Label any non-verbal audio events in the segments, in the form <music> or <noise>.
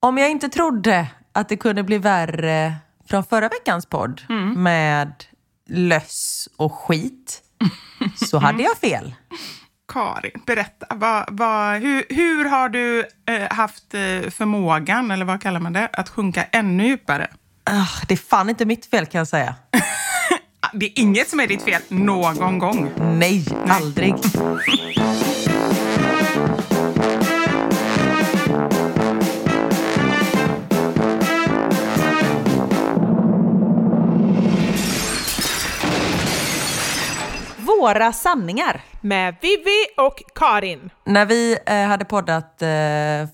Om jag inte trodde att det kunde bli värre från förra veckans podd Mm. med löss och skit så <laughs> hade jag fel. Karin, berätta. Vad, vad, hur, hur har du eh, haft eh, förmågan, eller vad kallar man det, att sjunka ännu djupare? Ah, det är fan inte mitt fel kan jag säga. <laughs> Det är inget som är ditt fel någon gång. Nej, aldrig. <laughs> Våra sanningar. Med Vivi och Karin. När vi eh, hade poddat eh,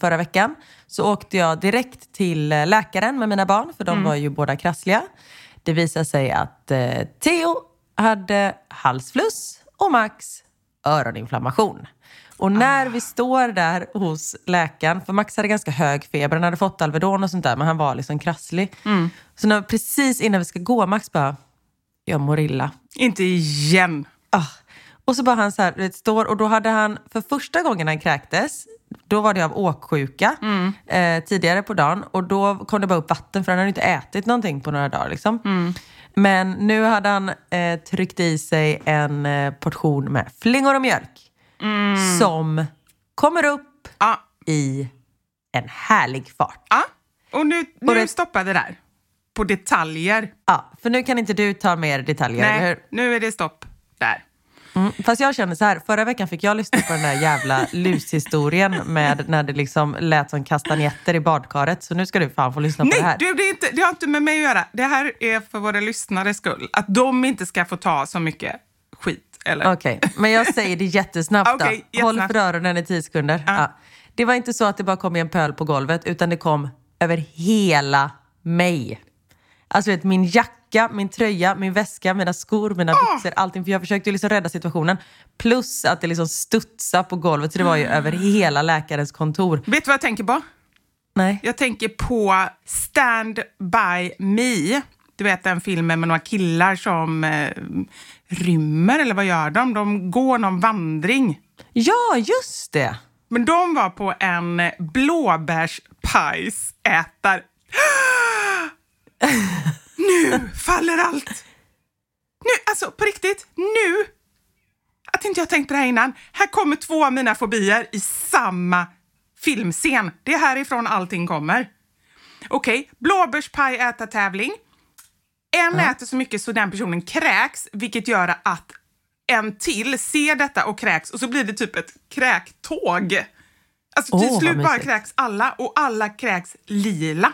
förra veckan så åkte jag direkt till eh, läkaren med mina barn, för de var ju båda krassliga. Det visade sig att eh, Theo hade halsfluss och Max öroninflammation. Och när vi står där hos läkaren, för Max hade ganska hög feber, han hade fått Alvedon och sånt där, men han var liksom krasslig. Så när, precis innan vi ska gå, Max bara, jag mår illa. Inte igen. Ah. Och så bara han så här, vet, står och då hade han för första gången han kräktes, då var det av åksjuka eh, tidigare på dagen och då kom det bara upp vatten för han hade inte ätit någonting på några dagar. Liksom. Men nu hade han eh, tryckt i sig en eh, portion med flingor och mjölk som kommer upp Ja, i en härlig fart. ja. Och nu, nu det- stoppade det där. På detaljer. Ja, för nu kan inte du ta mer detaljer, Nej, nu är det stopp där. Mm, fast jag känner så här, förra veckan fick jag lyssna på den där jävla <laughs> lushistorien med när det liksom lät som kastanjetter i badkaret. Så nu ska du fan få lyssna på det Nej, här. du, det, är inte, det har inte med mig att göra. Det här är för våra lyssnares skull. Att de inte ska få ta så mycket skit. Okej, men jag säger det jättesnabbt då. <laughs> Okej, Håll för öronen i 10 sekunder. Ja. Det var inte så att det bara kom i en pöl på golvet, utan det kom över hela mig. Alltså vet, min jacka, min tröja, min väska, mina skor, mina byxor, allting. För jag försökte ju liksom rädda situationen. Plus att det liksom studsade på golvet, så det var ju över hela läkarens kontor. Vet du vad jag tänker på? Nej. Jag tänker på Stand By Me. Du vet den filmen med några killar som eh, rymmer, eller vad gör de? De går någon vandring. Ja, just det! Men de var på en blåbärspajsätar... <gasps> <laughs> nu faller allt! Nu, alltså på riktigt, nu! Att inte jag tänkt på det här innan. Här kommer två av mina fobier i samma filmscen. Det är härifrån allting kommer. Okej, blåbärspajätartävling. En äter så mycket så den personen kräks, vilket gör att en till ser detta och kräks och så blir det typ ett kräktåg. Alltså till vad slut bara kräks alla och alla kräks lila.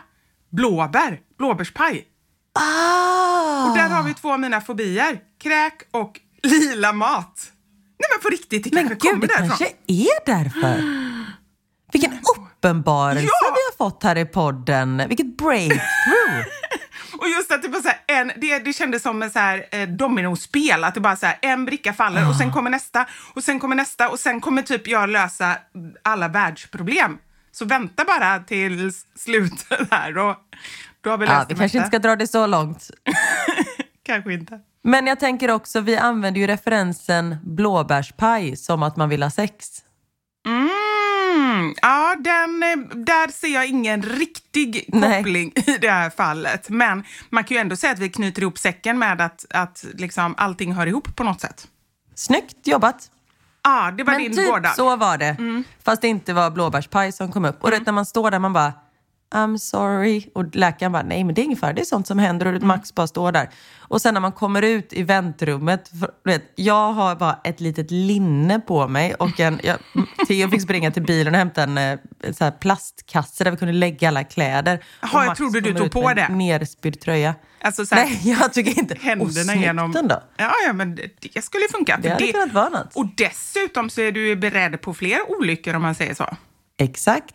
Blåbär, blåbärspaj. Ah! Och där har vi två av mina fobier. Kräk och lila mat. Nej men på riktigt, det Men kanske gud, kommer det därifrån. kanske är därför. Vilken <gasps> uppenbarelse Ja! vi har fått här i podden. Vilket breakthrough. <laughs> Och just att det bara så här, en, det, det kändes som så här, eh, dominospel, att det bara så här, en bricka faller och Ah. sen kommer nästa och sen kommer nästa och sen kommer typ jag lösa alla världsproblem. Så vänta bara till slutet här och då har vi löst ja, vi kanske inte ska dra det så långt. <laughs> Kanske inte. Men jag tänker också, vi använder ju referensen blåbärspaj som att man vill ha sex. Mm, ja, den, eh, där ser jag ingen riktig <laughs> Nej. koppling i det här fallet. Men man kan ju ändå säga att vi knyter ihop säcken med att, att liksom allting hör ihop på något sätt. Snyggt jobbat. Ja, det var Men din typ gårdag. så var det. Mm. Fast det inte var blåbärspaj som kom upp. Och det, när man står där man bara I'm sorry. Och läkaren bara, nej men det är ingen fara, det är sånt som händer. Mm. Och Max bara står där. Och sen när man kommer ut i väntrummet, för, vet, jag har bara ett litet linne på mig. Och en, jag, Theo fick springa till bilen och hämta en, eh, en så här plastkasse där vi kunde lägga alla kläder. Jaha, Och jag Max trodde du kommer tog på det. en nerspydd tröja. Alltså så här, Nej, jag tycker inte. händerna och genom... ändå. Ja, ja, men det, det skulle funka. Det hade kunnat vara något. Och dessutom så är du beredd på fler olyckor om man säger så. Exakt.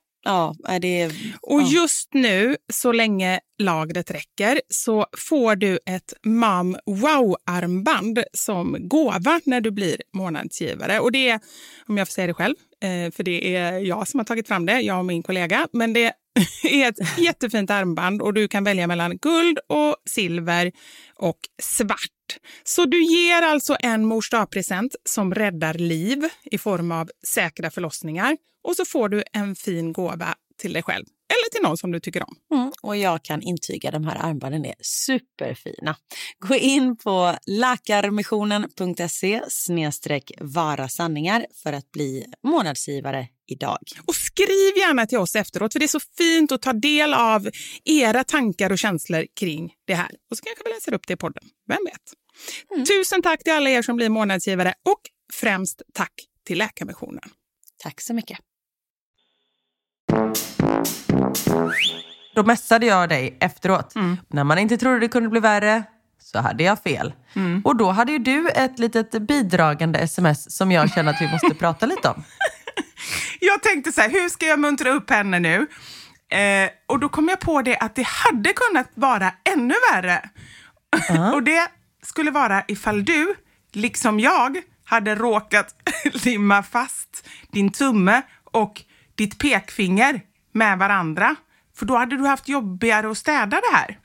Ja, det är... Och ja. just nu, så länge lagret räcker, så får du ett Mam Wow-armband som gåva när du blir månadsgivare. Och det är, om jag får säga det själv, eh, för det är jag som har tagit fram det, jag och min kollega, men det <laughs> är ett jättefint armband och du kan välja mellan guld och silver och svart. Så du ger alltså en mors present som räddar liv i form av säkra förlossningar och så får du en fin gåva till dig själv eller till någon som du tycker om. Mm, och jag kan intyga de här armbanden är superfina. Gå in på läkarmissionen.se snedstreck vara sanningar för att bli månadsgivare idag. Och skriv gärna till oss efteråt för det är så fint att ta del av era tankar och känslor kring det här. Och så kanske vi läser upp det i podden. Vem vet? Tusen tack till alla er som blir månadsgivare och främst tack till Läkarmissionen. Tack så mycket. Då messade jag dig efteråt. När man inte trodde det kunde bli värre så hade jag fel. Och då hade ju du ett litet bidragande sms som jag känner att vi måste <laughs> prata lite om. Jag tänkte så här, hur ska jag muntra upp henne nu? Eh, och då kom jag på det att det hade kunnat vara ännu värre. <laughs> och det skulle vara ifall du, liksom jag, hade råkat <laughs> limma fast din tumme och ditt pekfinger med varandra. För då hade du haft jobbigare att städa det här.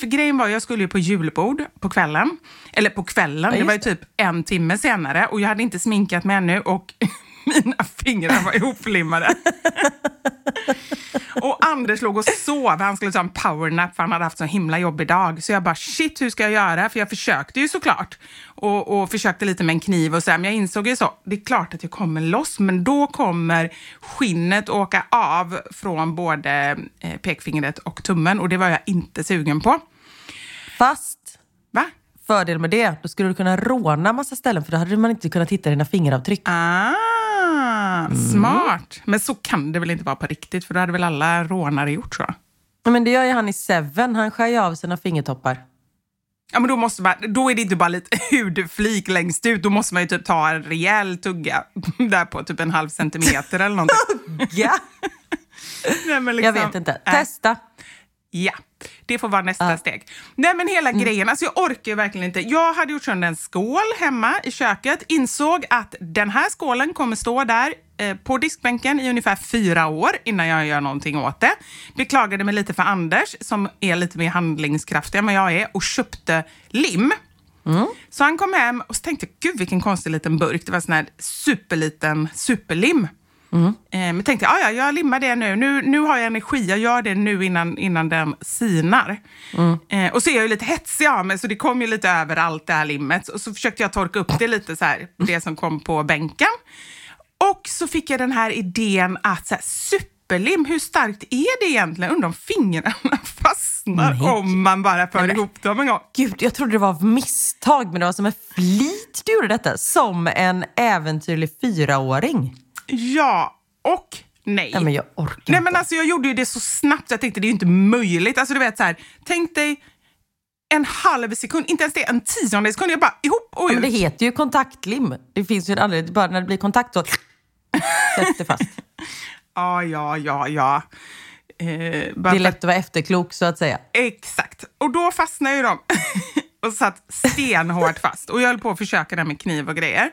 För grejen var, jag skulle ju på julbord på kvällen. Eller på kvällen, det just var ju typ en timme senare och jag hade inte sminkat mig ännu och <laughs> mina fingrar var ihoplimmade. <laughs> och Anders låg och sov, han skulle ta en powernap för han hade haft så himla jobbig dag. Så jag bara, shit hur ska jag göra? För jag försökte ju såklart. Och, och försökte lite med en kniv och så här, men jag insåg ju så, det är klart att jag kommer loss, men då kommer skinnet åka av från både eh, pekfingret och tummen och det var jag inte sugen på. Fast, Va? fördel med det, då skulle du kunna råna massa ställen för då hade man inte kunnat hitta dina fingeravtryck. Ah, Mm. smart. Men så kan det väl inte vara på riktigt, för då hade väl alla rånare gjort så? Men det gör ju han i Seven, han skär ju av sina fingertoppar. Ja, men då, måste man, då är det inte bara lite <laughs> hudflik längst ut, då måste man ju typ ta en rejäl tugga <laughs> där på typ en halv centimeter eller någonting. <laughs> Ja. Nej, men Jag liksom- vet inte. Testa. Ja, det får vara nästa steg. Nej men hela grejen, alltså jag orkar ju verkligen inte. Jag hade gjort sönder en skål hemma i köket, insåg att den här skålen kommer stå där eh, på diskbänken i ungefär fyra år innan jag gör någonting åt det. Beklagade mig lite för Anders som är lite mer handlingskraftig än vad jag är och köpte lim. Så han kom hem och så tänkte gud vilken konstig liten burk. Det var sån här superliten superlim. Eh, men tänkte jag, "Ah, ja, jag limmar det nu. nu. Nu har jag energi, jag gör det nu innan, innan den sinar. Eh, och så är jag ju lite hetsig av mig, så det kom ju lite överallt det här limmet. Och så försökte jag torka upp det lite, så här, det som kom på bänken. Och så fick jag den här idén att så här, superlim, hur starkt är det egentligen? Undrar om fingrarna <laughs> fastnar Nej. om man bara för men- ihop dem en gång. Gud, jag trodde det var av misstag, men det var som en flit du gjorde detta. Som en äventyrlig fyraåring. Ja och nej. Nej, men jag orkar Nej men alltså jag gjorde ju det så snabbt, jag tänkte det är ju inte möjligt. Alltså du vet så här, tänk dig en halv sekund, inte ens det, en tionde sekund. Jag bara ihop och Ja, ut. men det heter ju kontaktlim. Det finns ju en anledning. Bara när det blir kontakt så <laughs> sätts det fast. Ja, ja, ja, ja. Eh, Det är lätt att vara efterklok så att säga. Exakt. Och då fastnade ju de <laughs> och satt stenhårt fast. Och jag höll på att försöka där med kniv och grejer.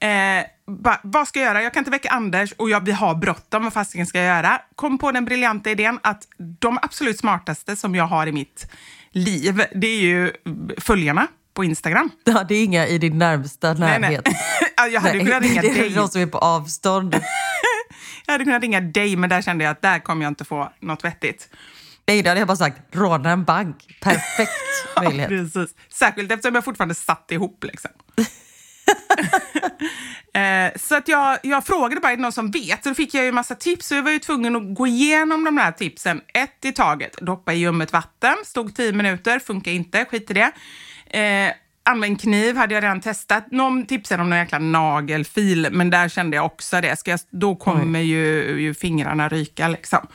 Eh, ba, vad ska jag göra? Jag kan inte väcka Anders och jag, vi har bråttom. Vad fasiken ska jag göra? Kom på den briljanta idén att de absolut smartaste som jag har i mitt liv, det är ju följarna på Instagram. Ja, det är inga i din närmsta Nej, nej. närhet. <laughs> Ja, jag hade Nej, kunnat ringa <laughs> det är dig. de som är på avstånd. <laughs> Jag hade kunnat ringa dig, men där kände jag att där kommer jag inte få något vettigt. Nej, då hade jag bara sagt råna en bank. Perfekt <laughs> möjlighet. Precis. Särskilt eftersom jag fortfarande satt ihop. Liksom. <laughs> eh, så att jag, jag frågade bara, är det någon som vet? Så då fick jag ju massa tips så jag var ju tvungen att gå igenom de här tipsen ett i taget. Doppa i ljummet vatten, stod tio minuter, funkar inte, skit i det. Eh, använd kniv hade jag redan testat. Någon tipsade om någon jäkla nagelfil, men där kände jag också det. Ska jag, då kommer ju, ju fingrarna ryka liksom.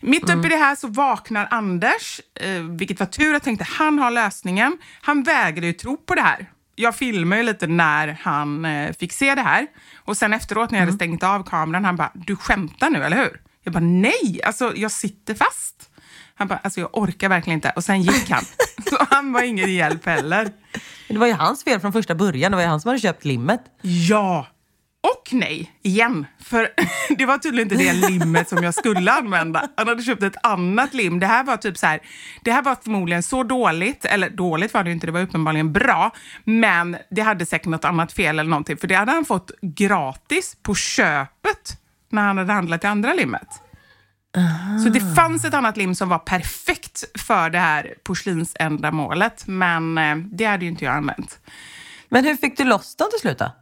Mitt uppe i det här så vaknar Anders, eh, vilket var tur. Jag tänkte han har lösningen. Han vägrade ju tro på det här. Jag filmade ju lite när han eh, fick se det här. Och sen efteråt när jag hade stängt av kameran, han bara, du skämtar nu, eller hur? Jag bara, nej, alltså jag sitter fast. Han bara, alltså jag orkar verkligen inte. Och sen gick han. <laughs> så han var ingen hjälp heller. Det var ju hans fel från första början. Det var ju han som hade köpt limmet. Ja och nej, igen. För <laughs> det var tydligen inte det limmet som jag skulle använda. Han hade köpt ett annat lim. Det här var typ så här, det här var förmodligen så dåligt, eller dåligt var det ju inte, det var uppenbarligen bra, men det hade säkert något annat fel eller någonting, för det hade han fått gratis på köpet när han hade handlat det andra limmet. Så det fanns ett annat lim som var perfekt för det här porslinsändamålet, men eh, det hade ju inte jag använt. Men hur fick du loss dem till slut då?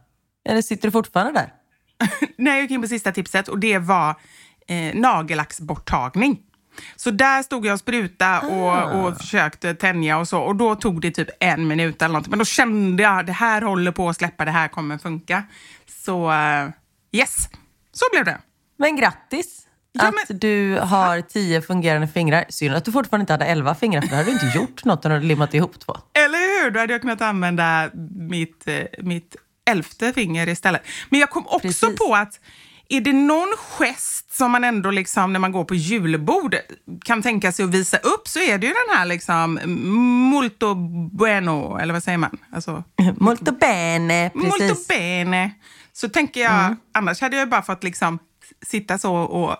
Eller sitter du fortfarande där? <laughs> när jag gick in på sista tipset och det var eh, nagellacksborttagning. Så där stod jag och spruta och, och försökte tänja och så och då tog det typ en minut eller något. Men då kände jag det här håller på att släppa, det här kommer funka. Så eh, yes, så blev det. Men grattis! Ja, att men- du har tio fungerande fingrar. Synd att du fortfarande inte hade elva fingrar, för då hade du inte <laughs> gjort något när du limmat ihop två. Eller hur? Då hade jag kunnat använda mitt, eh, mitt elfte finger istället. Men jag kom också Precis. på att är det någon gest som man ändå liksom när man går på julbord kan tänka sig att visa upp så är det ju den här liksom molto bueno, eller vad säger man? Alltså, <laughs> Molto bene, molto precis. bene. Så tänker jag, annars hade jag bara fått liksom sitta så och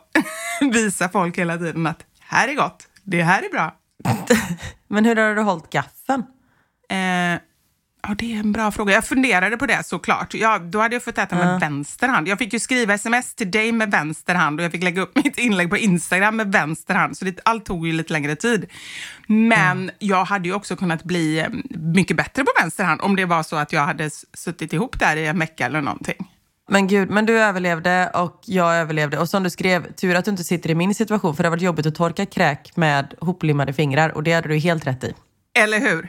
<laughs> visa folk hela tiden att här är gott, det här är bra. <laughs> Men hur har du hållit gaffeln? Eh, ja, det är en bra fråga. Jag funderade på det såklart. Ja, då hade jag fått äta med vänster hand. Jag fick ju skriva sms till dig med vänster hand och jag fick lägga upp <laughs> mitt inlägg på Instagram med vänster hand. Så det, allt tog ju lite längre tid. Men jag hade ju också kunnat bli eh, mycket bättre på vänster hand om det var så att jag hade suttit ihop där i en vecka eller någonting. Men gud, men du överlevde och jag överlevde. Och som du skrev, tur att du inte sitter i min situation för det har varit jobbigt att torka kräk med hoplimmade fingrar och det hade du helt rätt i. Eller hur?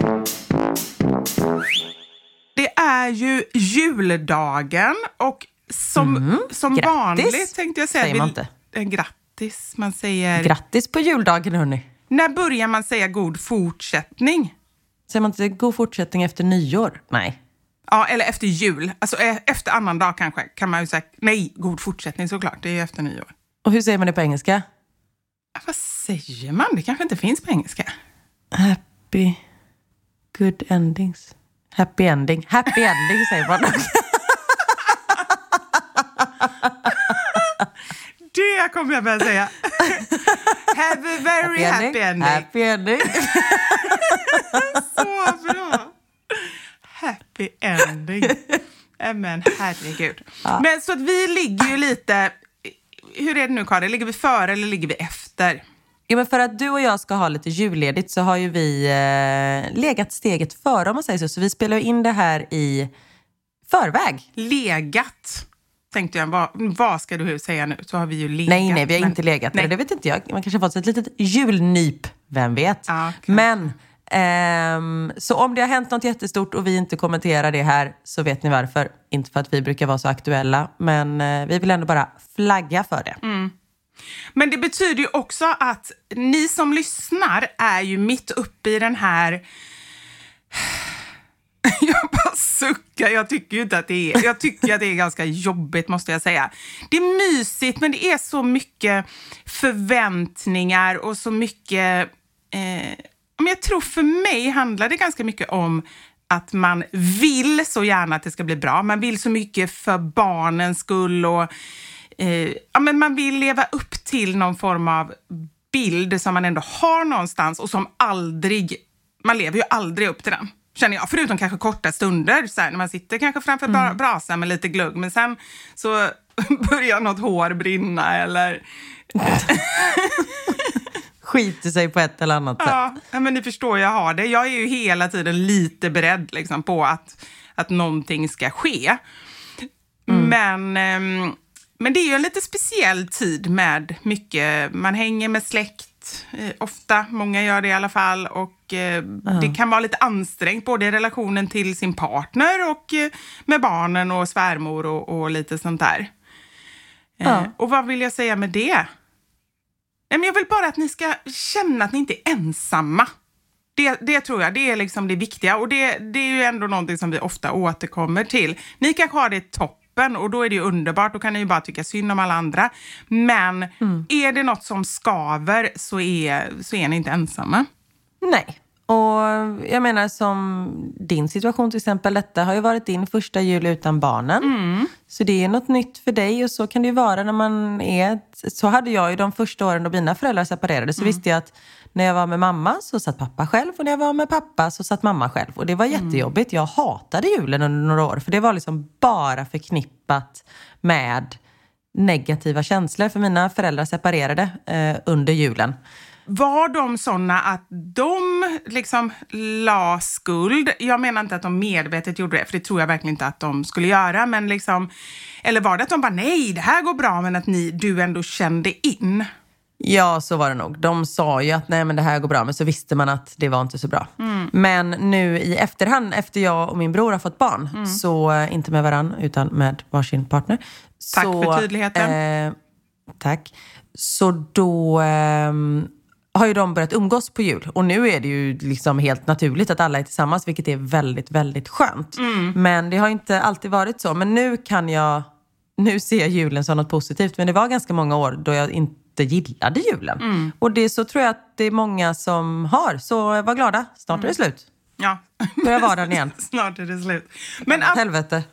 Är ju juldagen och som, som Grattis, vanligt tänkte jag säga. säger man vi- inte. Eh, Grattis, man säger... Grattis på juldagen hörni. När börjar man säga god fortsättning? Säger man inte god fortsättning efter nyår? Nej. Ja, eller efter jul. Alltså eh, efter annandag kanske kan man ju säga. Nej, god fortsättning såklart. Det är ju efter nyår. Och hur säger man det på engelska? Vad säger man? Det kanske inte finns på engelska. Happy good endings. Happy ending. Happy ending säger man. Det kommer jag börja säga. Have a very happy ending. Happy ending. Så bra! Happy ending. Men herregud. Men så att vi ligger ju lite... Hur är det nu Karin? Ligger vi före eller ligger vi efter? Jo, men för att du och jag ska ha lite julledigt så har ju vi eh, legat steget före om man säger så. Så vi spelar in det här i förväg. Legat, tänkte jag. Vad, vad ska du säga nu? Så har vi ju legat. Nej, nej, vi har men- inte legat. Nej. Det vet inte jag. Man kanske har fått ett litet julnyp. Vem vet? Ja, kanske. Men, ehm, så om det har hänt något jättestort och vi inte kommenterar det här så vet ni varför. Inte för att vi brukar vara så aktuella, men eh, vi vill ändå bara flagga för det. Mm. Men det betyder ju också att ni som lyssnar är ju mitt uppe i den här... <sighs> Jag bara suckar. Jag tycker ju inte att det är... Jag tycker att det är ganska jobbigt måste jag säga. Det är mysigt men det är så mycket förväntningar och så mycket... Eh, men jag tror för mig handlar det ganska mycket om att man vill så gärna att det ska bli bra. Man vill så mycket för barnens skull och eh, ja, men man vill leva upp till någon form av bild som man ändå har någonstans och som aldrig, man lever ju aldrig upp till den. Känner jag, förutom kanske korta stunder så här, när man sitter kanske framför mm. brasan med lite glugg men sen så <laughs> börjar något hår brinna eller <laughs> Skiter sig på ett eller annat sätt. Ja, men ni förstår, jag har det. Jag är ju hela tiden lite beredd liksom, på att, att någonting ska ske. Men, ehm, men det är ju en lite speciell tid med mycket, man hänger med släkt eh, ofta, många gör det i alla fall. Och eh, det kan vara lite ansträngt både i relationen till sin partner och eh, med barnen och svärmor och, och lite sånt där. Ja. Och vad vill jag säga med det? Men jag vill bara att ni ska känna att ni inte är ensamma. Det, det tror jag, det är liksom det viktiga och det, det är ju ändå någonting som vi ofta återkommer till. Ni kanske har det toppen och då är det ju underbart, då kan ni ju bara tycka synd om alla andra. Men är det något som skaver så är, så är ni inte ensamma. Nej. Och jag menar som din situation till exempel, detta har ju varit din första jul utan barnen. Så det är något nytt för dig och så kan det ju vara när man är... Så hade jag ju de första åren då mina föräldrar separerade så visste jag att när jag var med mamma så satt pappa själv och när jag var med pappa så satt mamma själv. Och det var jättejobbigt. Jag hatade julen under några år för det var liksom bara förknippat med negativa känslor. För mina föräldrar separerade eh, under julen. Var de såna att de liksom la skuld? Jag menar inte att de medvetet gjorde det, för det tror jag verkligen inte att de skulle göra. Men liksom, eller var det att de bara, nej, det här går bra, men att ni, du ändå kände in? Ja, så var det nog. De sa ju att nej men det här går bra, men så visste man att det var inte så bra. Men nu i efterhand, efter jag och min bror har fått barn, så eh, inte med varann utan med varsin partner. Tack så, för tydligheten. Eh, tack. Så då ehm, har ju de börjat umgås på jul. Och nu är det ju liksom helt naturligt att alla är tillsammans, vilket är väldigt, väldigt skönt. Men det har inte alltid varit så. Men nu kan jag, nu ser jag julen som något positivt. Men det var ganska många år då jag inte gillade julen. Och det så tror jag att det är många som har. Så var glada, snart är det slut. Ja. Börjar vardagen igen. <laughs> Snart är det slut. Men att, helvete.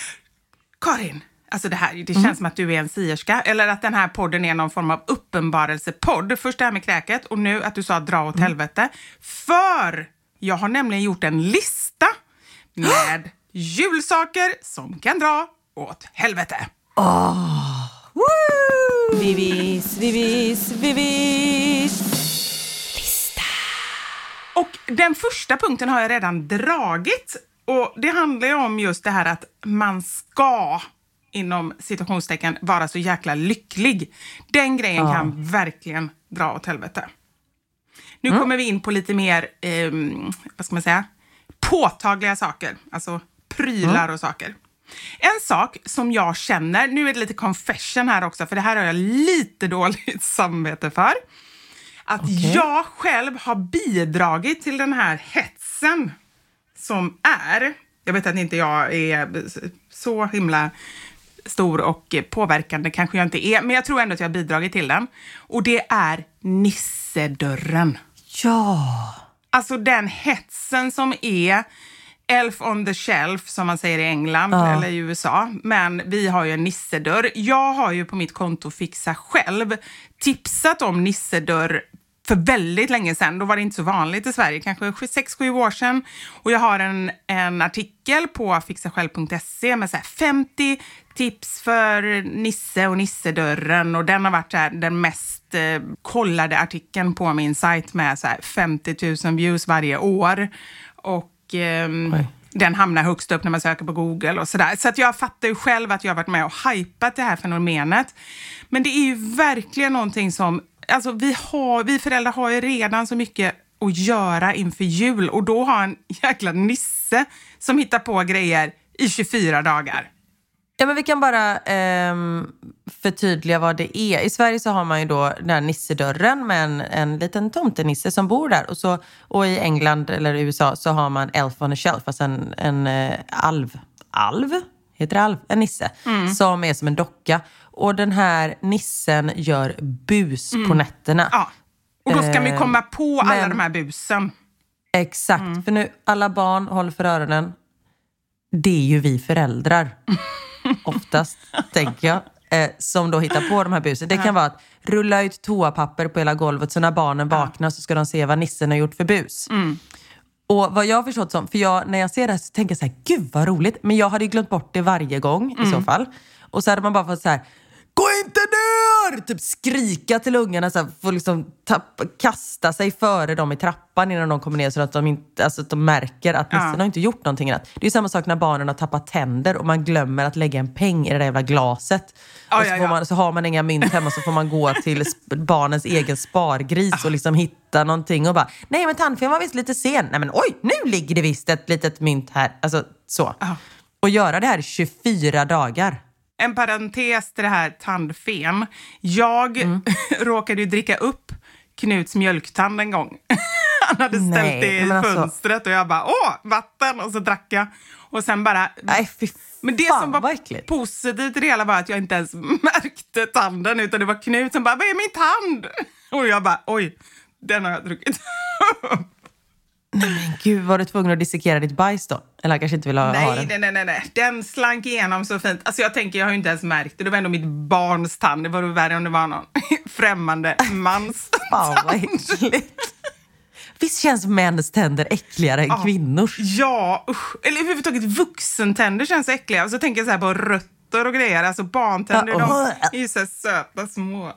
<laughs> Karin, alltså det här, det känns som att du är en sierska eller att den här podden är någon form av uppenbarelsepodd. Först det här med kräket och nu att du sa dra åt helvete. För jag har nämligen gjort en lista med julsaker som kan dra åt helvete. Vivis, vivis, vivis. Och den första punkten har jag redan dragit. Och det handlar ju om just det här att man ska inom citationstecken vara så jäkla lycklig. Den grejen kan verkligen dra åt helvete. Nu kommer vi in på lite mer, ehm, vad ska man säga, påtagliga saker. Alltså prylar och saker. En sak som jag känner, nu är det lite confession här också, för det här har jag lite <laughs> dåligt samvete för. Att jag själv har bidragit till den här hetsen som är. Jag vet att inte jag är så himla stor och påverkande kanske jag inte är, men jag tror ändå att jag har bidragit till den. Och det är nissedörren. Ja! Alltså den hetsen som är Elf on the shelf som man säger i England Ja. eller i USA. Men vi har ju en nissedörr. Jag har ju på mitt konto Fixa själv tipsat om nissedörr för väldigt länge sedan. Då var det inte så vanligt i Sverige, kanske 6-7 år sedan. Och jag har en, en artikel på fixasjälv.se med så här 50 tips för Nisse och Nissedörren. Och den har varit så här, den mest eh, kollade artikeln på min sajt med så här 50 000 views varje år. Och ehm, den hamnar högst upp när man söker på Google och sådär. Så att jag fattar ju själv att jag har varit med och hypat det här fenomenet. Men det är ju verkligen någonting som, alltså vi, har, vi föräldrar har ju redan så mycket att göra inför jul och då har en jäkla nisse som hittar på grejer i 24 dagar. Ja, men vi kan bara ehm, förtydliga vad det är. I Sverige så har man ju då den här nissedörren med en, en liten tomtenisse som bor där. Och, så, och i England eller i USA så har man Elf on a shelf, alltså en, en eh, alv. Alv? Heter det alv? En nisse. Som är som en docka. Och den här nissen gör bus på nätterna. Ja. Och då ska man ju Eh, komma på alla men- de här busen. Exakt, för nu alla barn håller för öronen. Det är ju vi föräldrar, <laughs> oftast, tänker jag, eh, som då hittar på de här busen. Det kan vara att rulla ut toapapper på hela golvet så när barnen vaknar så ska de se vad nissen har gjort för bus. Och vad jag har förstått som, för jag, när jag ser det här så tänker jag så här, gud vad roligt. Men jag hade ju glömt bort det varje gång i så fall. Och så hade man bara fått så här, gå inte ner! Typ skrika till ungarna, så här, få liksom tappa, kasta sig före dem i trappan innan de kommer ner så att de, inte, alltså att de märker att nissen har inte gjort någonting annat. Det är samma sak när barnen har tappat tänder och man glömmer att lägga en peng i det där jävla glaset. Ja, och så, ja, får ja. man, så har man inga mynt hemma så får man gå till barnens egen spargris och liksom hitta någonting och bara, nej men tandfen var visst lite sen. Nej men oj, nu ligger det visst ett litet mynt här. Alltså så. Och göra det här i 24 dagar. En parentes till det här tandfen. Jag Mm. <laughs> råkade ju dricka upp Knuts mjölktand en gång. <laughs> Han hade ställt Nej, det i alltså- fönstret och jag bara åh, vatten! Och så drack jag. Och sen bara... Nej fy Men det som var positivt i det hela var att jag inte ens <laughs> märkte tanden utan det var Knut som bara, vad är min tand? Och jag bara, oj, den har jag druckit upp. Gud, var du tvungen att dissekera ditt bajs då? Eller han kanske inte ville ha, ha Nej, den? nej, nej, nej, nej. Den slank igenom så fint. Alltså jag tänker, jag har ju inte ens märkt det. Det var ändå mitt barns tand. Det var värre om det var någon <laughs> främmande mans <laughs> Fan vad äckligt. Visst känns mäns tänder äckligare än kvinnors? Ja, usch. Eller överhuvudtaget vuxentänder känns äckliga. Och så tänker jag så här på rötter och grejer. Alltså barntänder, Ja, de är ju så här söta små.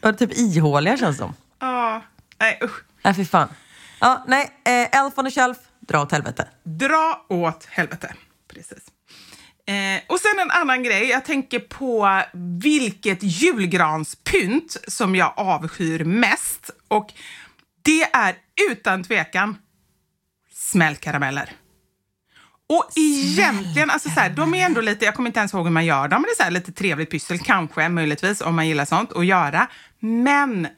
Ja, typ ihåliga känns de. Ja, nej usch. Nej, fy fan. Ja, nej, eh, Elf on the shelf, dra åt helvete. Dra åt helvete. Precis. Eh, och sen en annan grej. Jag tänker på vilket julgranspynt som jag avskyr mest. Och det är utan tvekan smällkarameller. Och egentligen, alltså så här, de är ändå lite, jag kommer inte ens ihåg hur man gör dem, men det är så här lite trevligt pyssel, kanske, möjligtvis, om man gillar sånt, att göra. Men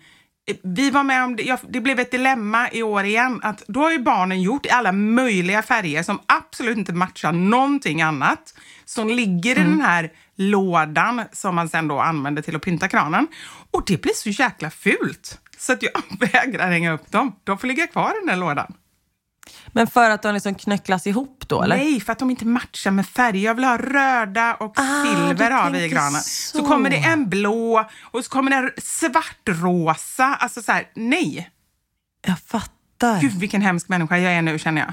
vi var med om det, jag, det blev ett dilemma i år igen, att då har ju barnen gjort i alla möjliga färger som absolut inte matchar någonting annat, som ligger i den här lådan som man sen då använder till att pynta kranen. Och det blir så jäkla fult, så att jag <laughs> vägrar hänga upp dem. De får ligga kvar i den här lådan. Men för att de liksom knöcklas ihop då, eller? Nej, för att de inte matchar med färg. Jag vill ha röda och Ah, silver har vi i granen. så. Så. kommer det en blå och så kommer det en svartrosa. Alltså så här, nej. Jag fattar. Gud vilken hemsk människa jag är nu känner jag.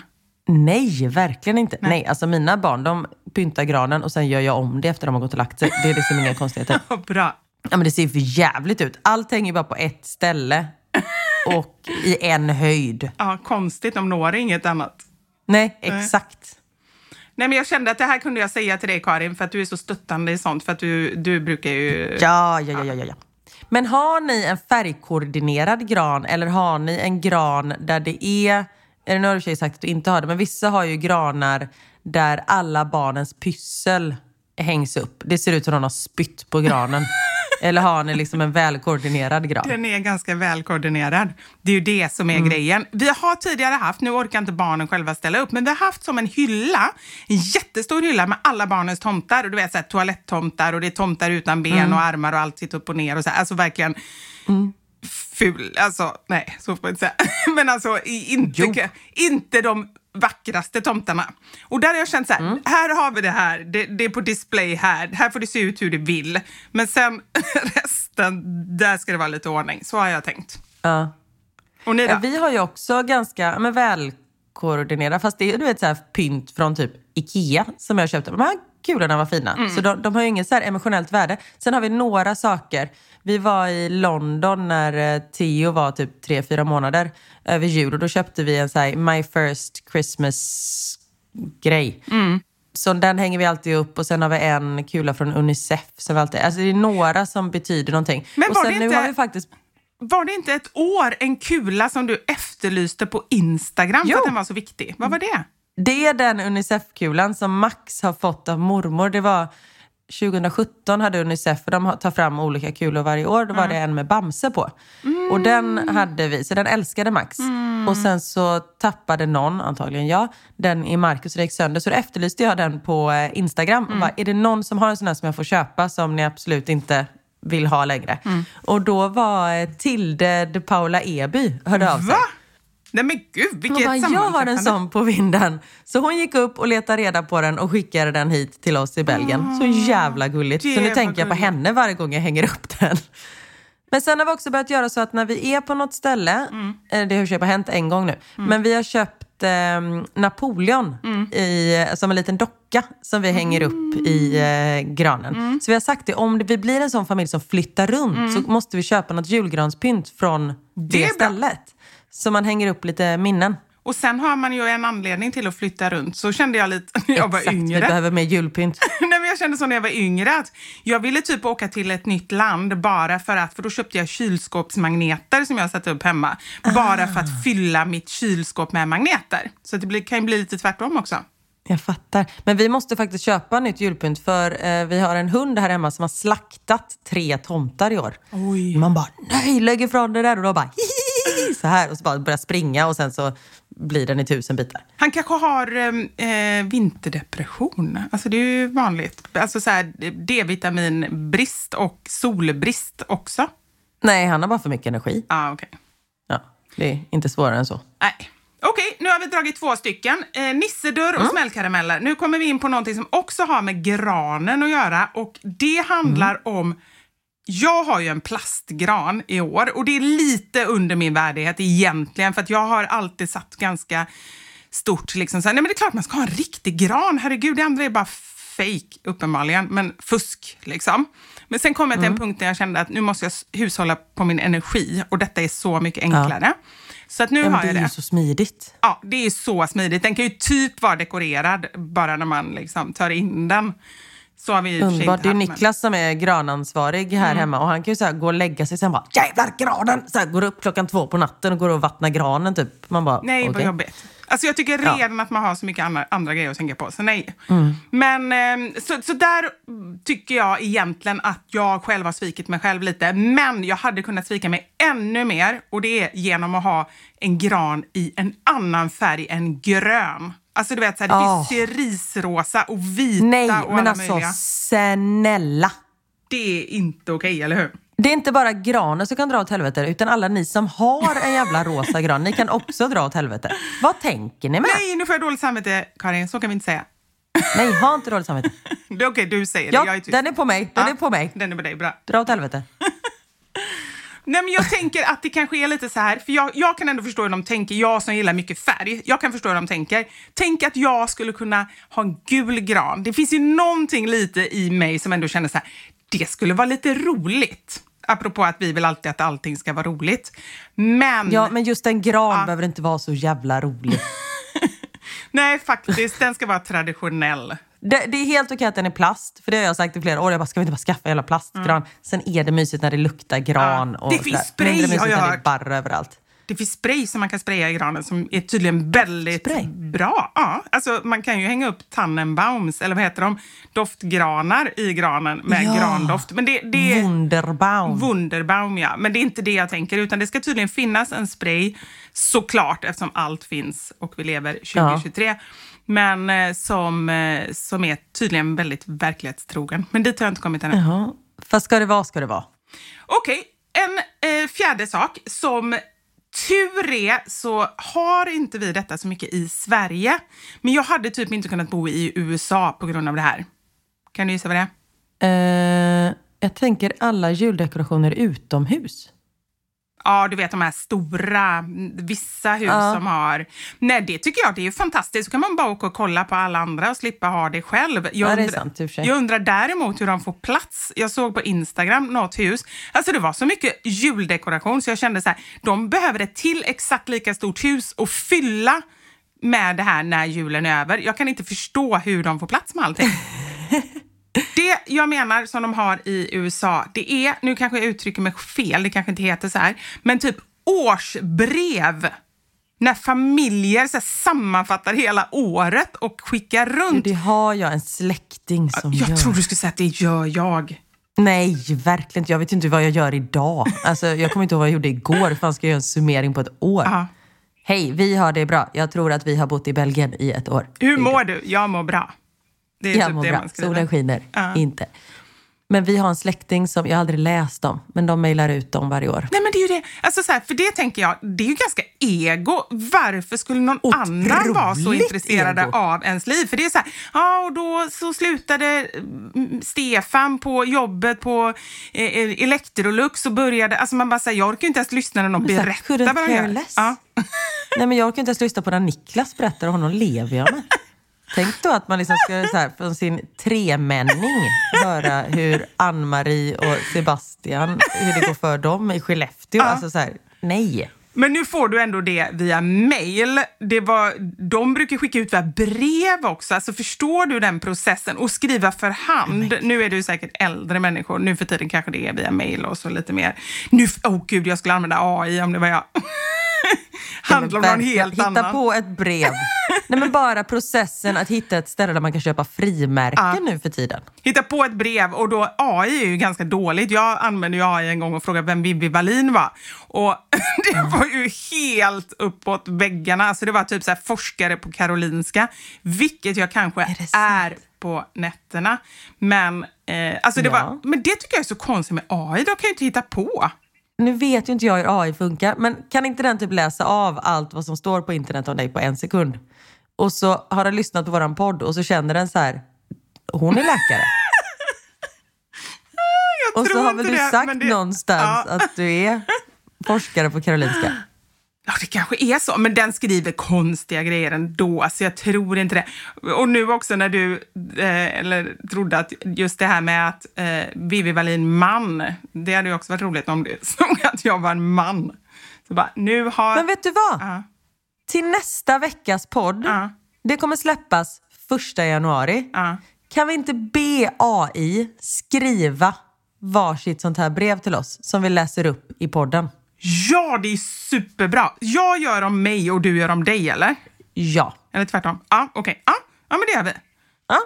Nej, verkligen inte. Nej. alltså mina barn de pyntar granen och sen gör jag om det efter de har gått och lagt sig. Det är liksom inga konstigheter. <laughs> Bra. Ja, men det ser för jävligt ut. Allt hänger bara på ett ställe och i en höjd. Ja, konstigt, de når inget annat. Nej, exakt. Nej, men jag kände att det här kunde jag säga till dig Karin för att du är så stöttande i sånt. För att du, du brukar ju... Ja, ja, ja, ja, ja. Men har ni en färgkoordinerad gran eller har ni en gran där det är, eller nu har du sagt att du inte har det, men vissa har ju granar där alla barnens pyssel hängs upp. Det ser ut som någon har spytt på granen. Eller har ni liksom en välkoordinerad gran? Den är ganska välkoordinerad. Det är ju det som är Mm. grejen. Vi har tidigare haft, nu orkar inte barnen själva ställa upp, men vi har haft som en hylla, en jättestor hylla med alla barnens tomtar. Och du vet så här, toaletttomtar och det är tomtar utan ben Mm. och armar och allt sitter upp och ner. Och så här. Alltså verkligen ful. Alltså, nej, så får man inte säga. <laughs> Men alltså inte, inte de vackraste tomtarna. Och där har jag känt så här, Mm. här har vi det här, det, det är på display här, här får det se ut hur det vill. Men sen <laughs> resten, där ska det vara lite ordning. Så har jag tänkt. Ja. Och ni då? Vi har ju också ganska men välkoordinerat, fast det är du vet, så här, pynt från typ Ikea som jag köpte. De här kulorna var fina, Mm. så de, de har ju inget så här emotionellt värde. Sen har vi några saker. Vi var i London när eh, Theo var typ tre fyra månader över jul och då köpte vi en så här My First Christmas-grej. Mm. Så den hänger vi alltid upp och sen har vi en kula från Unicef. Som vi alltid, alltså det är några som betyder någonting. Men och var sen det nu inte- har vi faktiskt Var det inte ett år en kula som du efterlyste på Instagram för Jo. att den var så viktig? Vad var det? Det är den Unicef-kulan som Max har fått av mormor. Det var 2017 hade Unicef, och de tar fram olika kulor varje år. Då var det en med Bamse på. Och den hade vi, så den älskade Max. Och sen så tappade någon, antagligen jag, den i Marcus och det gick sönder. Så då efterlyste jag den på eh, Instagram. Och bara, är det någon som har en sån här som jag får köpa som ni absolut inte vill ha längre? Och då var eh, Tilde de Paula Eby hörde av sig. Va? Nej men gud, vilket bara, jag har en sån på vinden. Så hon gick upp och letade reda på den och skickade den hit till oss i Belgien. Så jävla gulligt. Så nu tänker jag på henne varje gång jag hänger upp den. Men sen har vi också börjat göra så att när vi är på något ställe, Mm. eh, det har bara hänt en gång nu, men vi har köpt eh, Napoleon Mm. i, som en liten docka som vi hänger upp i eh, granen. Mm. Så vi har sagt det, om vi blir en sån familj som flyttar runt så måste vi köpa något julgranspynt från det, Det är bra. Så man hänger upp lite minnen. Och sen har man ju en anledning till att flytta runt. Så kände jag lite <laughs> när jag var Exakt, yngre. vi behöver mer julpynt. <laughs> Nej, men jag kände så när jag var yngre att jag ville typ åka till ett nytt land bara för att, för då köpte jag kylskåpsmagneter som jag satte upp hemma. Bara för att fylla mitt kylskåp med magneter. Så det kan ju bli lite tvärtom också. Jag fattar. Men vi måste faktiskt köpa nytt julpynt för eh, vi har en hund här hemma som har slaktat tre tomtar i år. Oj. Man bara, nej, lägg ifrån det där. Och då bara, hihihi, så här. Och så bara börjar springa och sen så blir den i tusen bitar. Han kanske har eh, vinterdepression. Alltså det är ju vanligt. Alltså så här, D-vitaminbrist och solbrist också. Nej, han har bara för mycket energi. Ah, okej. Ja, det är inte svårare än så. Nej. Okej, nu har vi dragit två stycken. Eh, nissedörr och smällkarameller. Nu kommer vi in på någonting som också har med granen att göra och det handlar om jag har ju en plastgran i år och det är lite under min värdighet egentligen för att jag har alltid satt ganska stort liksom så här, nej men det är klart man ska ha en riktig gran, herregud det andra är bara fake uppenbarligen, men fusk liksom. Men sen kom jag till en punkt där jag kände att nu måste jag hushålla på min energi och detta är så mycket enklare. Så att nu Ja, har det jag är det. ju så smidigt. Ja, det är så smidigt. Den kan ju typ vara dekorerad bara när man liksom tar in den. Så har vi Underbart. Det är men- Niklas som är granansvarig här hemma och han kan ju så gå och lägga sig sen bara jävlar granen! Så här, går upp klockan två på natten och går och vattnar granen typ. Man bara Nej, vad okej. jobbigt. Alltså jag tycker Ja. redan att man har så mycket andra, andra grejer att tänka på, så nej. Mm. Men ehm, så, så där tycker jag egentligen att jag själv har svikit mig själv lite. Men jag hade kunnat svika mig ännu mer och det är genom att ha en gran i en annan färg än grön. Alltså du vet, så här, det Åh. finns ju risrosa och vita Nej, och men alla alltså möjliga. snälla. Det är inte okej, eller hur? Det är inte bara granen som kan dra åt helvete, utan alla ni som har en jävla rosa gran, ni kan också dra åt helvete. Vad tänker ni med? Nej, nu får jag dåligt samvete, Karin. Så kan vi inte säga. Nej, ha inte dåligt samvete. <laughs> Det är okej, du säger det. Ja, Jag är tyst. den är på mig. Den Ja, är på mig. Den är på dig, bra. Dra åt helvete. Nej, men jag tänker att det kanske är lite så här, för jag, jag kan ändå förstå hur de tänker, jag som gillar mycket färg, jag kan förstå hur de tänker. Tänk att jag skulle kunna ha en gul gran. Det finns ju någonting lite i mig som ändå känner så här, det skulle vara lite roligt. Apropå att vi vill alltid att allting ska vara roligt. Men, Ja, men just en gran Ja. behöver inte vara så jävla rolig. <laughs> nej faktiskt, den ska vara traditionell. Det, det är helt okej att den är plast, för det har jag sagt i flera år. Jag bara, ska vi inte bara skaffa en jävla plastgran? Sen är det mysigt när det luktar gran. Mm. Ja, Och det finns spray, mysigt har jag när det är hört. barr överallt. Det finns spray som man kan spraya i granen som är tydligen väldigt Spray? bra. Ja, alltså man kan ju hänga upp Tannenbaums, eller vad heter de, doftgranar i granen med Ja. grandoft. Men det, det är Wunderbaum. Wunderbaum, ja. Men det är inte det jag tänker, utan det ska tydligen finnas en spray, såklart, eftersom allt finns och vi lever 2023. Men eh, som, eh, som är tydligen väldigt verklighetstrogen. Men dit har jag inte kommit ännu. Jaha. Fast ska det vara, ska det vara. Okej, en eh, fjärde sak som tur är så har inte vi detta så mycket i Sverige. Men jag hade typ inte kunnat bo i USA på grund av det här. Kan du gissa vad det är? Eh, jag tänker alla juldekorationer utomhus. Ja, du vet de här stora, vissa hus Ja. som har... Nej, det tycker jag det är ju fantastiskt. Så kan man bara åka och kolla på alla andra och slippa ha det själv. Jag, Ja, det är undrar, sant, jag undrar däremot hur de får plats. Jag såg på Instagram något hus. Alltså det var så mycket juldekoration så jag kände så här, de behöver ett till exakt lika stort hus och fylla med det här när julen är över. Jag kan inte förstå hur de får plats med allting. <laughs> Det jag menar som de har i USA, det är, nu kanske jag uttrycker mig fel, det kanske inte heter så här, men typ årsbrev. När familjer så sammanfattar hela året och skickar runt. Det har jag en släkting som jag gör. tror du skulle säga att det gör jag. Nej, verkligen inte. Jag vet inte vad jag gör idag. Alltså, jag kommer inte ihåg vad jag gjorde igår. Hur fan ska jag göra en summering på ett år? Ja. Hej, vi har det bra. Jag tror att vi har bott i Belgien i ett år. Hur mår du? Jag mår bra. Det är Jag typ mår det bra. man skriver. Solen skiner. Ja. Inte. Men vi har en släkting som, jag har aldrig läst dem, men de mejlar ut dem varje år. Nej men det är ju det. Alltså så här, för det tänker jag, det är ju ganska ego. Varför skulle någon annan vara så Otroligt intresserad ego. av ens liv? För det är så här, ja och då så slutade mm, Stefan på jobbet på eh, Electrolux och började, alltså man bara säger, jag orkar ju inte ens lyssna när någon Men här, berättar vad de gör. Ja. Nej, men jag orkar inte ens lyssna på när Niklas berättar och honom lever jag med. <laughs> Tänk då att man liksom ska så här, från sin tremänning höra hur Ann-Marie och Sebastian, hur det går för dem i Skellefteå. Alltså så här, nej. Men nu får du ändå det via mail. Det var, de brukar skicka ut via brev också. Alltså förstår du den processen? Och skriva för hand. Nu är du säkert äldre människor. Nu för tiden kanske det är via mail och så lite mer. Nu, åh oh gud, jag skulle använda AI om det var jag. <laughs> Handlar om någon helt Hitta annan. på ett brev. <laughs> Nej, men bara processen att hitta ett ställe där man kan köpa frimärken Ja. nu för tiden. Hitta på ett brev och då AI är ju ganska dåligt. Jag använde ju AI en gång och frågade vem Vivi Wallin var. Och <laughs> det var ju helt uppåt väggarna. Alltså det var typ så här forskare på Karolinska, vilket jag kanske är, sant? på nätterna. Men, eh, alltså det Ja. var, men det tycker jag är så konstigt med AI. De kan ju inte hitta på. Nu vet ju inte jag hur AI funkar, men kan inte den typ läsa av allt vad som står på internet om dig på en sekund? Och så har den lyssnat på våran podd och så känner den så här, hon är läkare. <laughs> Jag Och så har väl du det, sagt det- någonstans Ja. att du är forskare på Karolinska. <laughs> Ja, det kanske är så, men den skriver konstiga grejer ändå, så jag tror inte det. Och nu också när du eh, eller trodde att just det här med att eh, Vivi Wallin man, det hade ju också varit roligt om det <laughs> stod att jag var en man. Så bara, nu har... Men vet du vad? Ja. Till nästa veckas podd, Ja. det kommer släppas första januari. Ja. Kan vi inte be AI skriva varsitt sånt här brev till oss som vi läser upp i podden? Ja, det är superbra. Jag gör om mig och du gör om dig, eller? Ja. Eller tvärtom? Ja, okej. Ja. ja, men det gör vi. ja.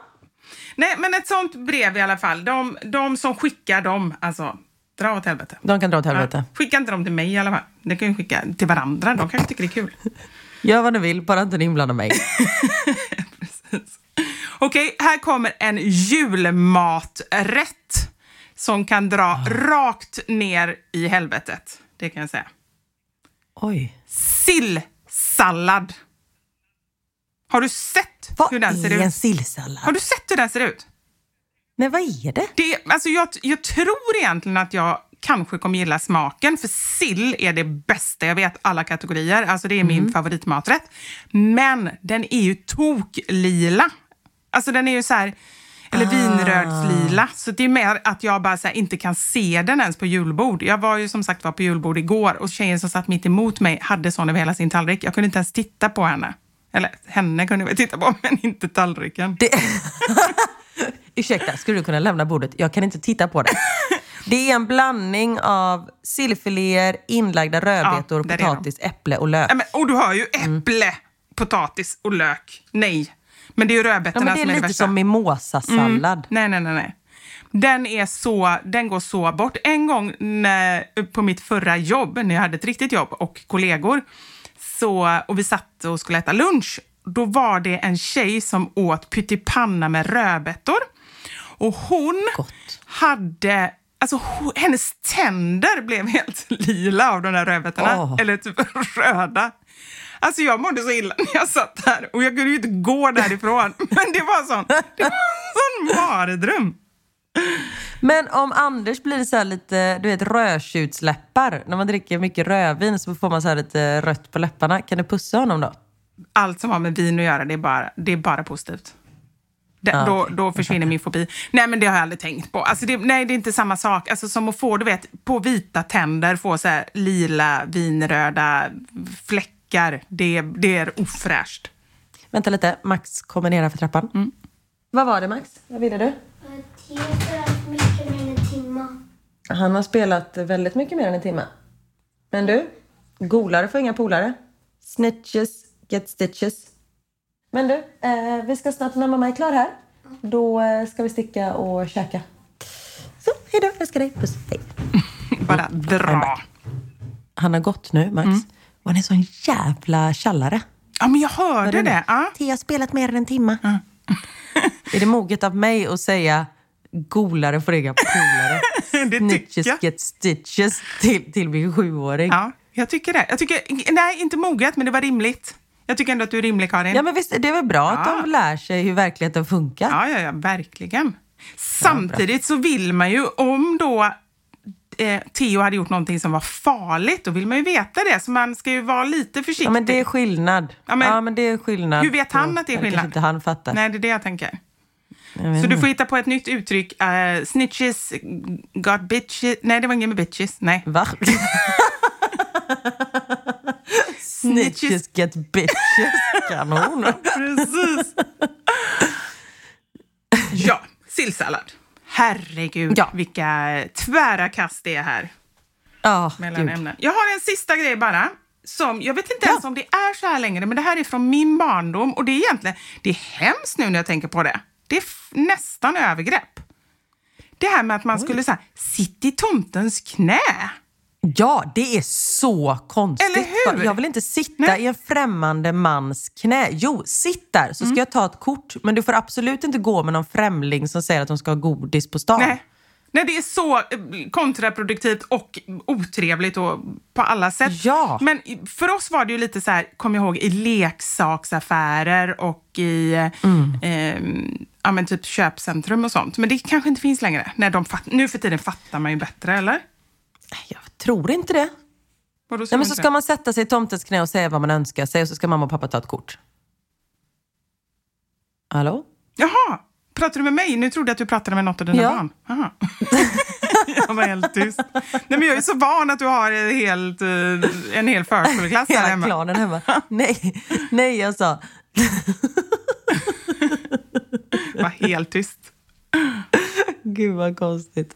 Nej, men ett sånt brev i alla fall. De, de som skickar dem, alltså, dra åt helvete. De kan dra åt helvete. Ja, skicka inte dem till mig i alla fall. Det kan ju skicka till varandra. De kanske tycker det är kul. <laughs> Gör vad ni vill, bara inte ni inblandar mig. <laughs> Precis. Okej, här kommer en julmaträtt som kan dra rakt ner i helvetet. Det kan jag säga. Oj. Sillsallad. Har du sett Vad hur den ser är en ut? sillsallad? Har du sett hur den ser ut? Nej, vad är det? Det, alltså jag, jag tror egentligen att jag kanske kommer gilla smaken, för sill är det bästa jag vet, alla kategorier. Alltså det är min favoritmaträtt. Men den är ju toklila. Alltså den är ju så här, eller vinrödslila. Så det är mer att jag bara här, inte kan se den ens på julbord. Jag var ju som sagt var på julbord igår och tjejen som satt mitt emot mig hade sån över hela sin tallrik. Jag kunde inte ens titta på henne. Eller henne kunde jag titta på, <laughs> men inte tallriken. <laughs> Ursäkta, skulle du kunna lämna bordet? Jag kan inte titta på det. Det är en blandning av sillfiléer, inlagda rödbetor, Ja, potatis, äpple och lök. Men, och du har ju äpple, potatis och lök. Nej. Men det är ju Ja, rödbetorna men det är som är det lite värsta. som mimosasallad. Nej, nej, nej. nej. Den, är så, den går så bort. En gång när, på mitt förra jobb, när jag hade ett riktigt jobb och kollegor, så, och vi satt och skulle äta lunch, då var det en tjej som åt pyttipanna med rödbetor. Och hon hade... Alltså hennes tänder blev <laughs> helt lila av de där rödbetorna. Åh. Eller typ <laughs> röda. Alltså jag mådde så illa när jag satt där och jag kunde ju inte gå därifrån. Men det var sån, det var en sån mardröm. Men om Anders blir så här lite, du vet rödtjutsläppar. När man dricker mycket rödvin så får man så lite rött på läpparna. Kan du pussa honom då? Allt som har med vin att göra, det är bara, det är bara positivt. Det, Ja, då, då försvinner min fobi. Nej, men det har jag aldrig tänkt på. Alltså det, nej, det är inte samma sak. Alltså som att få, du vet, på vita tänder få så lila, vinröda fläckar. Det, det är ofräscht. Vänta lite, Max kommer ner här för trappan. Mm. Vad var det Max? Vad ville du? mycket mer än en timme. Han har spelat väldigt mycket mer än en timme. Men du, golare får inga polare. Snitches get stitches. Men du, eh, vi ska snart, när mamma är klar här, då eh, ska vi sticka och käka. Så, hejdå, jag älskar dig. Puss, hej. <laughs> Bara dra. Han har gått nu, Max. Och han är sån jävla tjallare. Ja, men jag hörde det. Ja. Har spelat mer än en timme. <laughs> är det moget av mig att säga golare får inga polare? <laughs> Det Snitches get stitches till, till min sjuåring. Ja, jag tycker det. Jag tycker, nej, inte moget, men det var rimligt. Jag tycker ändå att du är rimlig, Karin. Ja, men visst, det är väl bra att Ja. de lär sig hur verkligheten funkar? Ja, ja, ja verkligen. Samtidigt så vill man ju, om då eh, Theo hade gjort någonting som var farligt, då vill man ju veta det. Så man ska ju vara lite försiktig. Ja, men det är skillnad. Ja, men- det är skillnad. Hur vet han att det är skillnad? kanske inte han fattar. Nej, det är det jag tänker. Jag Så du får hitta på ett nytt uttryck. Uh, snitches got bitches. Nej, det var inget med bitches. Nej. Va? <laughs> Snitches get bitches. Kanon. <laughs> Precis. ja, sillsallad. Herregud, Ja. vilka tvära kast det är här. Ja, mellan gud. ämnen. Jag har en sista grej bara. Som, jag vet inte ens om det är så här längre, men det här är från min barndom. Och det är egentligen, det är hemskt nu när jag tänker på det. Det är nästan övergrepp. Det här med att man skulle säga, sitt i tomtens knä. Ja, det är så konstigt. Eller hur? Jag vill inte sitta Nej. Mm. i en främmande mans knä. Jo, sitt där så ska jag ta ett kort. Men du får absolut inte gå med någon främling som säger att de ska ha godis på stan. Nej. Nej, det är så eh, kontraproduktivt och otrevligt och på alla sätt. Ja. Men för oss var det ju lite så här, kom jag ihåg, i leksaksaffärer och i Mm. eh, ja, men typ köpcentrum och sånt. Men det kanske inte finns längre. Nej, de fatt, nu för tiden fattar man ju bättre, eller? Jag tror inte det. Vadå, Nej, men så ska man sätta sig i tomtens knä och säga vad man önskar sig och så ska mamma och pappa ta ett kort. Hallå? Jaha, pratar du med mig? Nu trodde jag att du pratade med något av dina Ja. barn. Aha. <laughs> jag var helt tyst. Nej, men jag är så van att du har en, helt, eh, en hel förskoleklass här Hela hemma. klanen hemma. Nej, nej jag sa... <laughs> var helt tyst. Gud vad konstigt.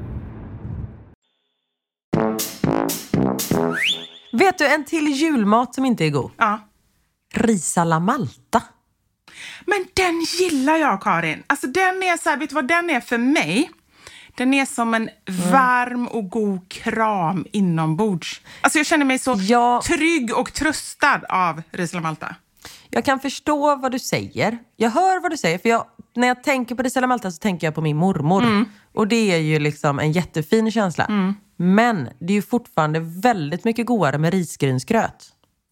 Vet du en till julmat som inte är god? Ja. Ris alla Malta. Men den gillar jag, Karin. Alltså den är så här, vet du vad den är för mig? Den är som en varm och god kram inombords. Alltså jag känner mig så Ja. trygg och tröstad av ris alla Malta. Jag kan förstå vad du säger. Jag hör vad du säger. För jag, när jag tänker på ris alla Malta så tänker jag på min mormor. Och det är ju liksom en jättefin känsla. Men det är ju fortfarande väldigt mycket godare med risgrynsgröt.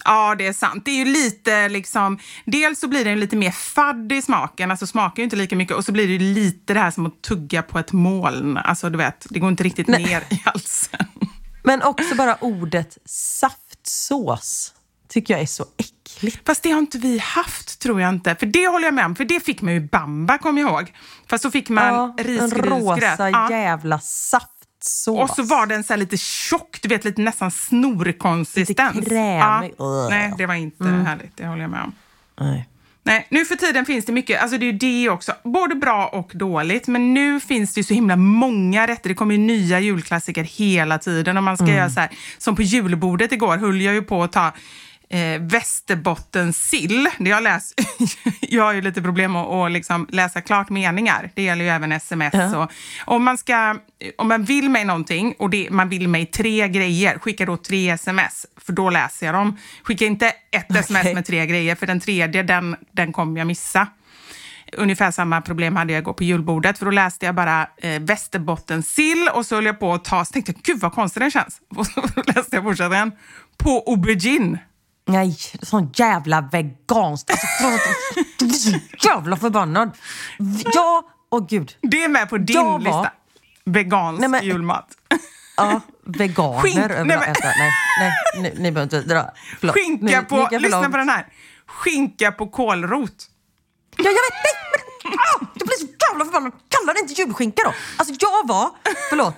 Ja, det är sant. Det är ju lite liksom... Dels så blir den lite mer fadd i smaken, alltså smakar ju inte lika mycket. Och så blir det lite det här som att tugga på ett moln. Alltså du vet, det går inte riktigt ner i halsen. <laughs> Men också bara ordet saftsås tycker jag är så äckligt. Fast det har inte vi haft, tror jag inte. För det håller jag med om, för det fick man ju i bamba, kommer jag ihåg. Fast så fick man Ja, en risgrynsgröt. rosa Ja. jävla saftsås. Och så var den så lite tjock, du vet lite nästan snorkonsistens. Lite krämig. Ja. Nej, det var inte härligt, det håller jag med om. Nej. Nej, nu för tiden finns det mycket, alltså det är det också, både bra och dåligt. Men nu finns det ju så himla många rätter. Det kommer ju nya julklassiker hela tiden. Och man ska göra så här, som på julbordet igår höll jag ju på att ta eh, Västerbottensill. Det jag, läs, <laughs> jag har ju lite problem att, att liksom läsa klart meningar. Det gäller ju även sms. Och, om, man ska, om man vill mig någonting och det, man vill mig tre grejer, skicka då tre sms, för då läser jag dem. Skicka inte ett sms Okej. med tre grejer, för den tredje, den, den kommer jag missa. Ungefär samma problem hade jag igår på julbordet, för då läste jag bara eh, Västerbottensill och så höll jag på att ta, så tänkte jag, gud vad konstig den känns. <laughs> Och så läste jag fortsättningen, på aubergine. Nej, sån jävla veganskt. Alltså, jag så jävla förbannad. Ja, åh gud. Det är med på din Jag var- lista. Vegansk Nej, men- julmat. Ja, veganer Skink- överallt. nej, men- Alltså, nej, nej, ni, ni behöver inte dra. Förlåt. Skinka Ni- ni på, för lyssna på den här. Skinka på kålrot. Ja, jag vet. Nej, men, ah, jag blir så jävla förbannad. Kalla det inte julskinka då. Alltså jag var, förlåt,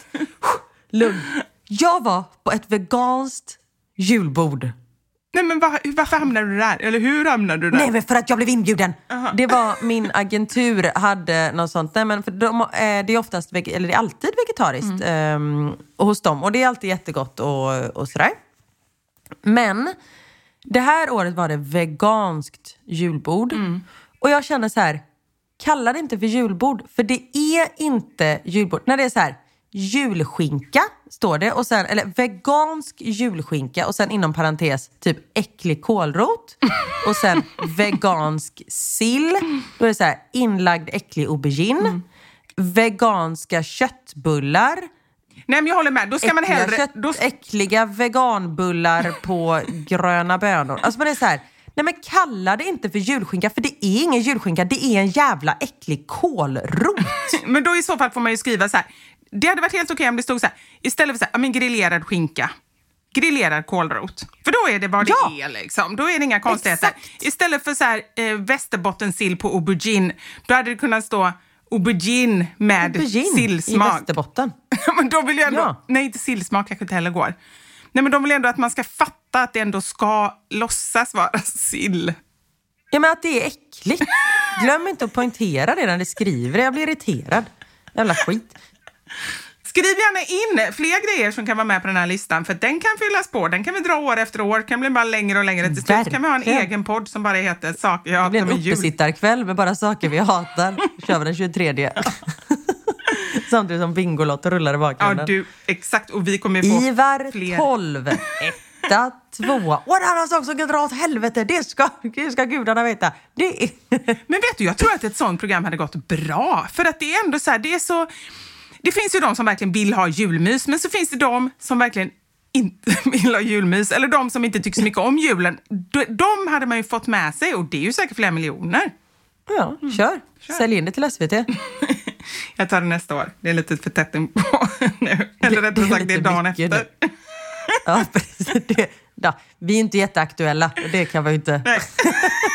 lugn. Jag var på ett veganskt julbord. Nej men var, varför hamnade du där? Eller hur hamnade du där? Nej men för att jag blev inbjuden. Det var min agentur hade något sånt. Nej, men för de, eh, det är oftast, eller det är alltid vegetariskt ehm, hos dem. Och det är alltid jättegott och, och sådär. Men det här året var det veganskt julbord. Och jag känner så här, kalla det inte för julbord. För det är inte julbord. När det är så här, julskinka står det. Och sen, eller vegansk julskinka och sen inom parentes typ äcklig kålrot. <laughs> Och sen vegansk sill. Då är det så här, inlagd äcklig aubergine. Veganska köttbullar. Nej men jag håller med. Då ska man Äckliga, hellre... kött, Då, äckliga veganbullar på <laughs> gröna bönor. Alltså det är så här, nej men kalla det inte för julskinka för det är ingen julskinka, det är en jävla äcklig kålrot. <laughs> men då i så fall får man ju skriva så här. Det hade varit helt okej om det stod så här. Istället för så här, men grillerad skinka. Grillerad kålrot. För då är det vad det Ja. är liksom. Då är det inga konstigheter. Exakt. Istället för så här eh, västerbottensill på aubergine. Då hade det kunnat stå aubergine med Aubergine i sillsmak. Västerbotten. <laughs> men då vill jag ändå... Ja. Nej, inte sillsmak kanske inte heller går. Nej, men de vill ändå att man ska fatta att det ändå ska låtsas vara <laughs> sill. Ja men att det är äckligt. Glöm inte att poängtera det när ni skriver det, jag blir irriterad. Jävla skit. Skriv gärna in fler grejer som kan vara med på den här listan, för den kan fyllas på. Den kan vi dra år efter år, kan bli bara längre och längre. Till slut kan vi ha en egen podd som bara heter Saker jag Det blir hatar en med jul. uppesittarkväll med bara saker vi hatar. Kör vi den 23. <laughs> Samtidigt som Bingolotto rullar i Ja, bakgrunden. du, exakt. Och vi kommer få Ivar fler. 12, etta, tvåa. Och en annan sak som kan dra åt helvete, det ska, det ska gudarna veta. Det är... <laughs> Men vet du, jag tror att ett sånt program hade gått bra. För att det är ändå så här, det är så... Det finns ju de som verkligen vill ha julmys, men så finns det de som verkligen inte <laughs> vill ha julmys. Eller de som inte tycker så mycket om julen. De, de hade man ju fått med sig och det är ju säkert flera miljoner. Ja, kör. Sälj in det till SVT. Jag tar det nästa år. Det är lite för tätt in på <laughs> nu. Eller rättare sagt, det är dagen efter. Ja, precis. Det, ja, vi är inte jätteaktuella. och Det kan vi ju inte... Nej.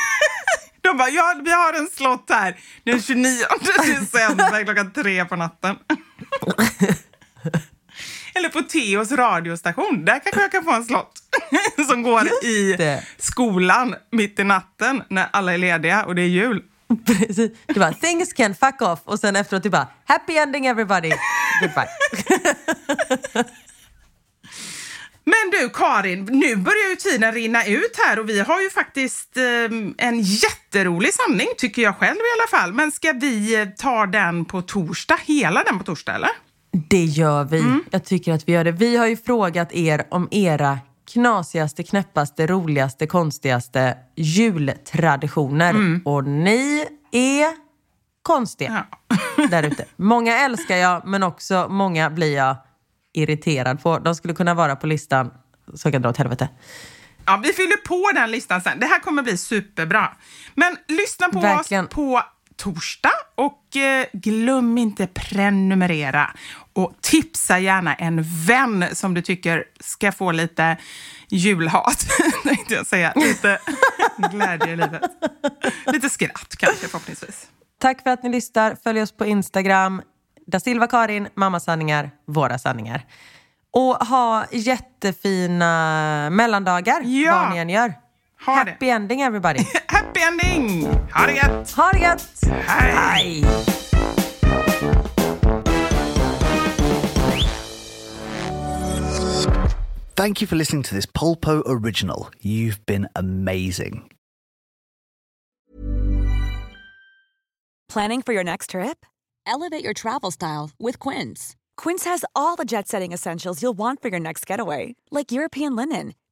<laughs> De bara, ja, vi har en slott här den 29 <laughs> december klockan tre på natten. Eller på Teos radiostation. Där kanske jag kan få en slott som går i skolan mitt i natten när alla är lediga och det är jul. <laughs> Precis. Du bara, things can fuck off. Och sen efteråt du bara, happy ending everybody. Goodbye. <laughs> Men du Karin, nu börjar ju tiden rinna ut här och vi har ju faktiskt eh, en jätterolig sanning tycker jag själv i alla fall. Men ska vi eh, ta den på torsdag, hela den på torsdag eller? Det gör vi. Mm. Jag tycker att vi gör det. Vi har ju frågat er om era knasigaste, knäppaste, roligaste, konstigaste jultraditioner. Mm. Och ni är konstiga ja. <laughs> där ute. Många älskar jag, men också många blir jag irriterad på. De skulle kunna vara på listan, så jag kan dra åt helvete. Ja, vi fyller på den listan sen. Det här kommer bli superbra. Men lyssna på Verkligen. oss på torsdag och eh, glöm inte prenumerera och tipsa gärna en vän som du tycker ska få lite julhat, <laughs> tänkte jag säga. Lite <laughs> glädje i livet. Lite skratt kanske förhoppningsvis. Tack för att ni lyssnar. Följ oss på Instagram. Da Silva Karin, Mamma sanningar, Våra sanningar. Och ha jättefina mellandagar ja. vad ni än gör. Ha Happy det. ending everybody. <laughs> Happy ending! Ha det gött! Ha det gött! Hej! Hej. Thank you for listening to this Polpo original. You've been amazing. Planning for your next trip? Elevate your travel style with Quince. Quince has all the jet setting essentials you'll want for your next getaway, like European linen,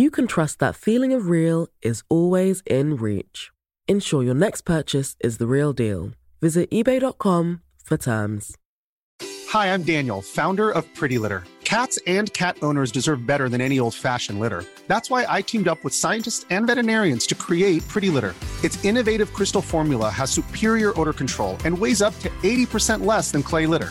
you can trust that feeling of real is always in reach. Ensure your next purchase is the real deal. Visit eBay.com for terms. Hi, I'm Daniel, founder of Pretty Litter. Cats and cat owners deserve better than any old fashioned litter. That's why I teamed up with scientists and veterinarians to create Pretty Litter. Its innovative crystal formula has superior odor control and weighs up to 80% less than clay litter.